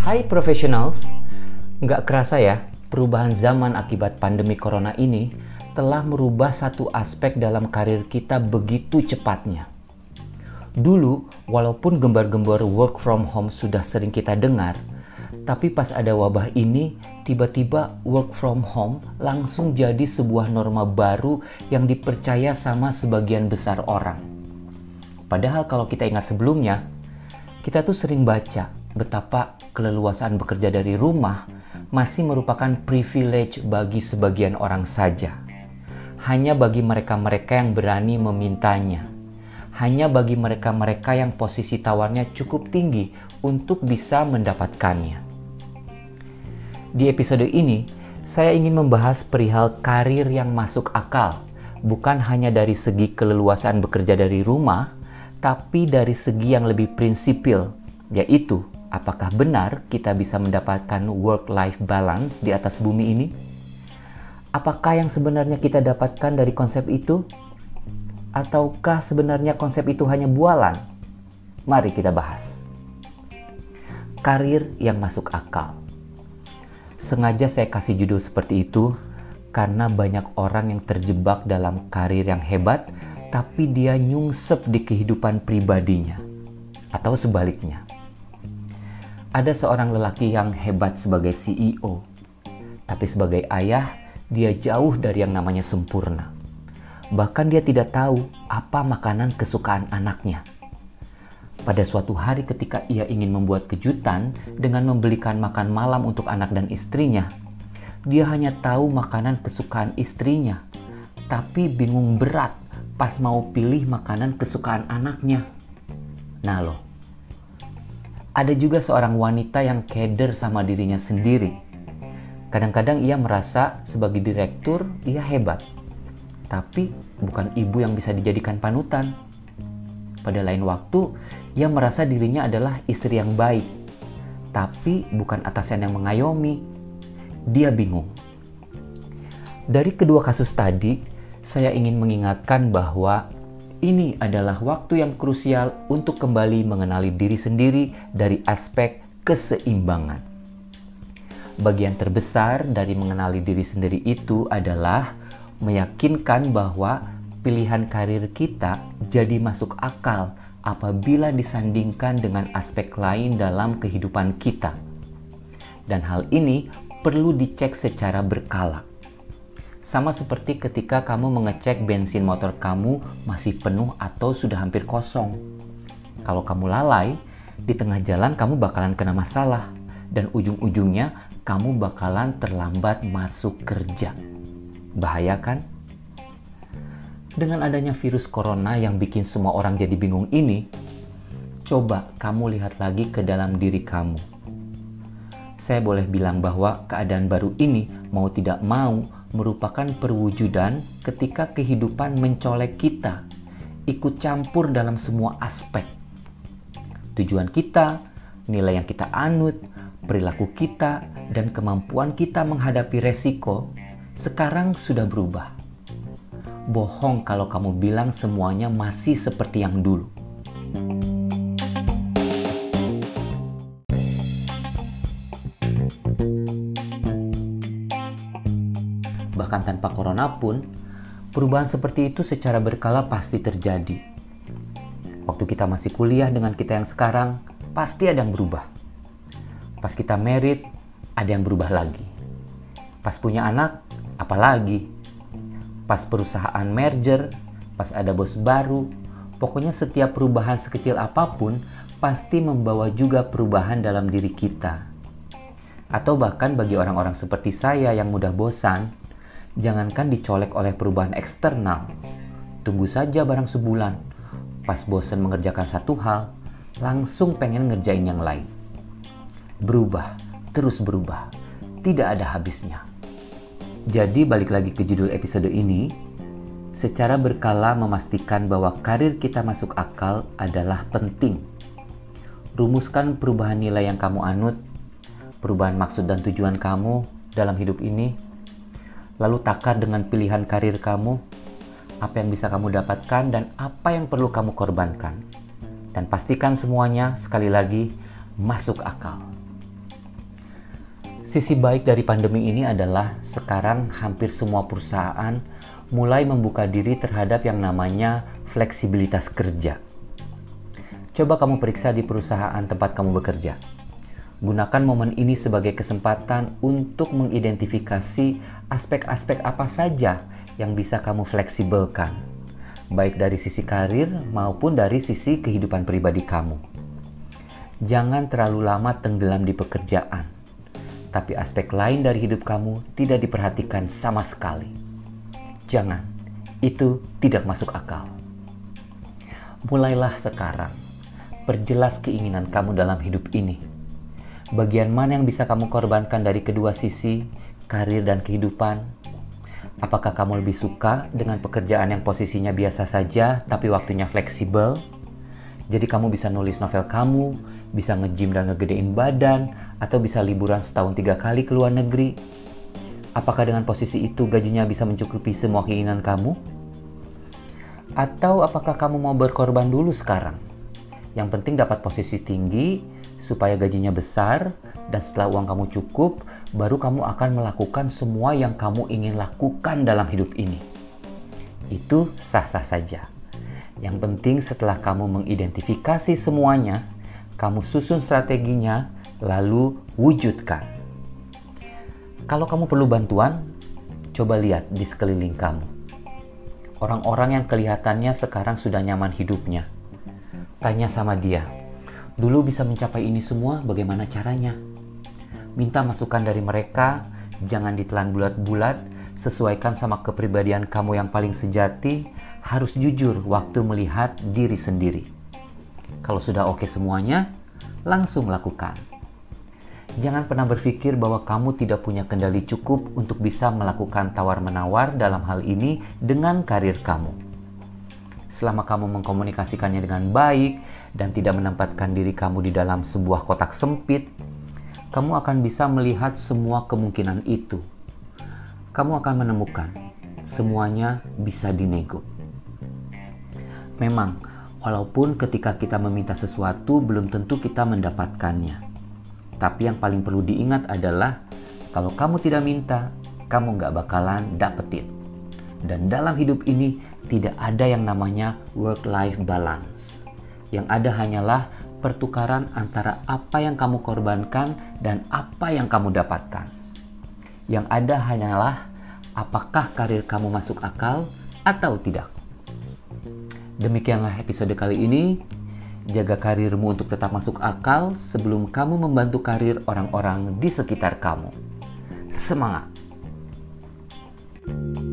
Hai professionals, nggak kerasa ya, perubahan zaman akibat pandemi corona ini telah merubah satu aspek dalam karir kita begitu cepatnya. Dulu, walaupun gembar-gembor work from home sudah sering kita dengar, tapi pas ada wabah ini, tiba-tiba work from home langsung jadi sebuah norma baru yang dipercaya sama sebagian besar orang. Padahal kalau kita ingat sebelumnya, kita tuh sering baca betapa keleluasaan bekerja dari rumah masih merupakan privilege bagi sebagian orang saja. Hanya bagi mereka-mereka yang berani memintanya. Hanya bagi mereka-mereka yang posisi tawarnya cukup tinggi untuk bisa mendapatkannya. Di episode ini, saya ingin membahas perihal karir yang masuk akal, bukan hanya dari segi keleluasaan bekerja dari rumah, tapi dari segi yang lebih prinsipil, yaitu apakah benar kita bisa mendapatkan work-life balance di atas bumi ini? Apakah yang sebenarnya kita dapatkan dari konsep itu? Ataukah sebenarnya konsep itu hanya bualan? Mari kita bahas. Karir yang masuk akal. Sengaja saya kasih judul seperti itu karena banyak orang yang terjebak dalam karir yang hebat tapi dia nyungsep di kehidupan pribadinya. Atau sebaliknya ada seorang lelaki yang hebat sebagai CEO, tapi sebagai ayah, dia jauh dari yang namanya sempurna. Bahkan dia tidak tahu apa makanan kesukaan anaknya. Pada suatu hari ketika ia ingin membuat kejutan dengan membelikan makan malam untuk anak dan istrinya, dia hanya tahu makanan kesukaan istrinya, tapi bingung berat pas mau pilih makanan kesukaan anaknya. Nah loh, ada juga seorang wanita yang keder sama dirinya sendiri. Kadang-kadang ia merasa sebagai direktur ia hebat, tapi bukan ibu yang bisa dijadikan panutan. Pada lain waktu, ia merasa dirinya adalah istri yang baik, tapi bukan atasan yang mengayomi. Dia bingung. Dari kedua kasus tadi, saya ingin mengingatkan bahwa ini adalah waktu yang krusial untuk kembali mengenali diri sendiri dari aspek keseimbangan. Bagian terbesar dari mengenali diri sendiri itu adalah meyakinkan bahwa pilihan karir kita jadi masuk akal apabila disandingkan dengan aspek lain dalam kehidupan kita. Dan hal ini perlu dicek secara berkala. Sama seperti ketika kamu mengecek bensin motor kamu masih penuh atau sudah hampir kosong. Kalau kamu lalai, di tengah jalan kamu bakalan kena masalah dan ujung-ujungnya kamu bakalan terlambat masuk kerja. Bahaya kan? Dengan adanya virus corona yang bikin semua orang jadi bingung ini, coba kamu lihat lagi ke dalam diri kamu. Saya boleh bilang bahwa keadaan baru ini mau tidak mau merupakan perwujudan ketika kehidupan mencolek kita, ikut campur dalam semua aspek. Tujuan kita, nilai yang kita anut, perilaku kita, dan kemampuan kita menghadapi resiko sekarang sudah berubah. Bohong kalau kamu bilang semuanya masih seperti yang dulu. Bahkan tanpa corona pun, perubahan seperti itu secara berkala pasti terjadi. Waktu kita masih kuliah dengan kita yang sekarang, pasti ada yang berubah. Pas kita merit, ada yang berubah lagi. Pas punya anak, apalagi. Pas perusahaan merger, pas ada bos baru, pokoknya setiap perubahan sekecil apa pun pasti membawa juga perubahan dalam diri kita. Atau bahkan bagi orang-orang seperti saya yang mudah bosan, jangankan dicolek oleh perubahan eksternal. Tunggu saja barang sebulan. Pas bosan mengerjakan satu hal, langsung pengen ngerjain yang lain. Berubah, terus berubah. Tidak ada habisnya. Jadi balik lagi ke judul episode ini, secara berkala memastikan bahwa karir kita masuk akal adalah penting. Rumuskan perubahan nilai yang kamu anut, perubahan maksud dan tujuan kamu dalam hidup ini lalu takar dengan pilihan karir kamu, apa yang bisa kamu dapatkan dan apa yang perlu kamu korbankan. Dan pastikan semuanya sekali lagi masuk akal. Sisi baik dari pandemi ini adalah sekarang hampir semua perusahaan mulai membuka diri terhadap yang namanya fleksibilitas kerja. Coba kamu periksa di perusahaan tempat kamu bekerja. Gunakan momen ini sebagai kesempatan untuk mengidentifikasi aspek-aspek apa saja yang bisa kamu fleksibelkan, baik dari sisi karir maupun dari sisi kehidupan pribadi kamu. Jangan terlalu lama tenggelam di pekerjaan, tapi aspek lain dari hidup kamu tidak diperhatikan sama sekali. Jangan, itu tidak masuk akal. Mulailah sekarang Perjelas keinginan kamu dalam hidup ini. Bagian mana yang bisa kamu korbankan dari kedua sisi, karir dan kehidupan? Apakah kamu lebih suka dengan pekerjaan yang posisinya biasa saja tapi waktunya fleksibel? Jadi kamu bisa nulis novel kamu, bisa nge-gym dan ngegedein badan, atau bisa liburan setahun tiga kali ke luar negeri. Apakah dengan posisi itu gajinya bisa mencukupi semua keinginan kamu? Atau apakah kamu mau berkorban dulu sekarang? Yang penting dapat posisi tinggi supaya gajinya besar dan setelah uang kamu cukup, baru kamu akan melakukan semua yang kamu ingin lakukan dalam hidup ini. Itu sah-sah saja. Yang penting setelah kamu mengidentifikasi semuanya, kamu susun strateginya, lalu wujudkan. Kalau kamu perlu bantuan, coba lihat di sekeliling kamu. Orang-orang yang kelihatannya sekarang sudah nyaman hidupnya, Tanya sama dia, dulu bisa mencapai ini semua bagaimana caranya? Minta masukan dari mereka, jangan ditelan bulat-bulat, sesuaikan sama kepribadian kamu yang paling sejati, harus jujur waktu melihat diri sendiri. Kalau sudah oke semuanya, langsung lakukan. Jangan pernah berpikir bahwa kamu tidak punya kendali cukup untuk bisa melakukan tawar-menawar dalam hal ini dengan karir kamu selama kamu mengkomunikasikannya dengan baik dan tidak menempatkan diri kamu di dalam sebuah kotak sempit, kamu akan bisa melihat semua kemungkinan itu. Kamu akan menemukan semuanya bisa dinego. Memang, walaupun ketika kita meminta sesuatu belum tentu kita mendapatkannya. Tapi yang paling perlu diingat adalah kalau kamu tidak minta, kamu nggak bakalan dapetin. Dan dalam hidup ini tidak ada yang namanya work-life balance. Yang ada hanyalah pertukaran antara apa yang kamu korbankan dan apa yang kamu dapatkan. Yang ada hanyalah apakah karir kamu masuk akal atau tidak. Demikianlah episode kali ini. Jaga karirmu untuk tetap masuk akal sebelum kamu membantu karir orang-orang di sekitar kamu. Semangat! thank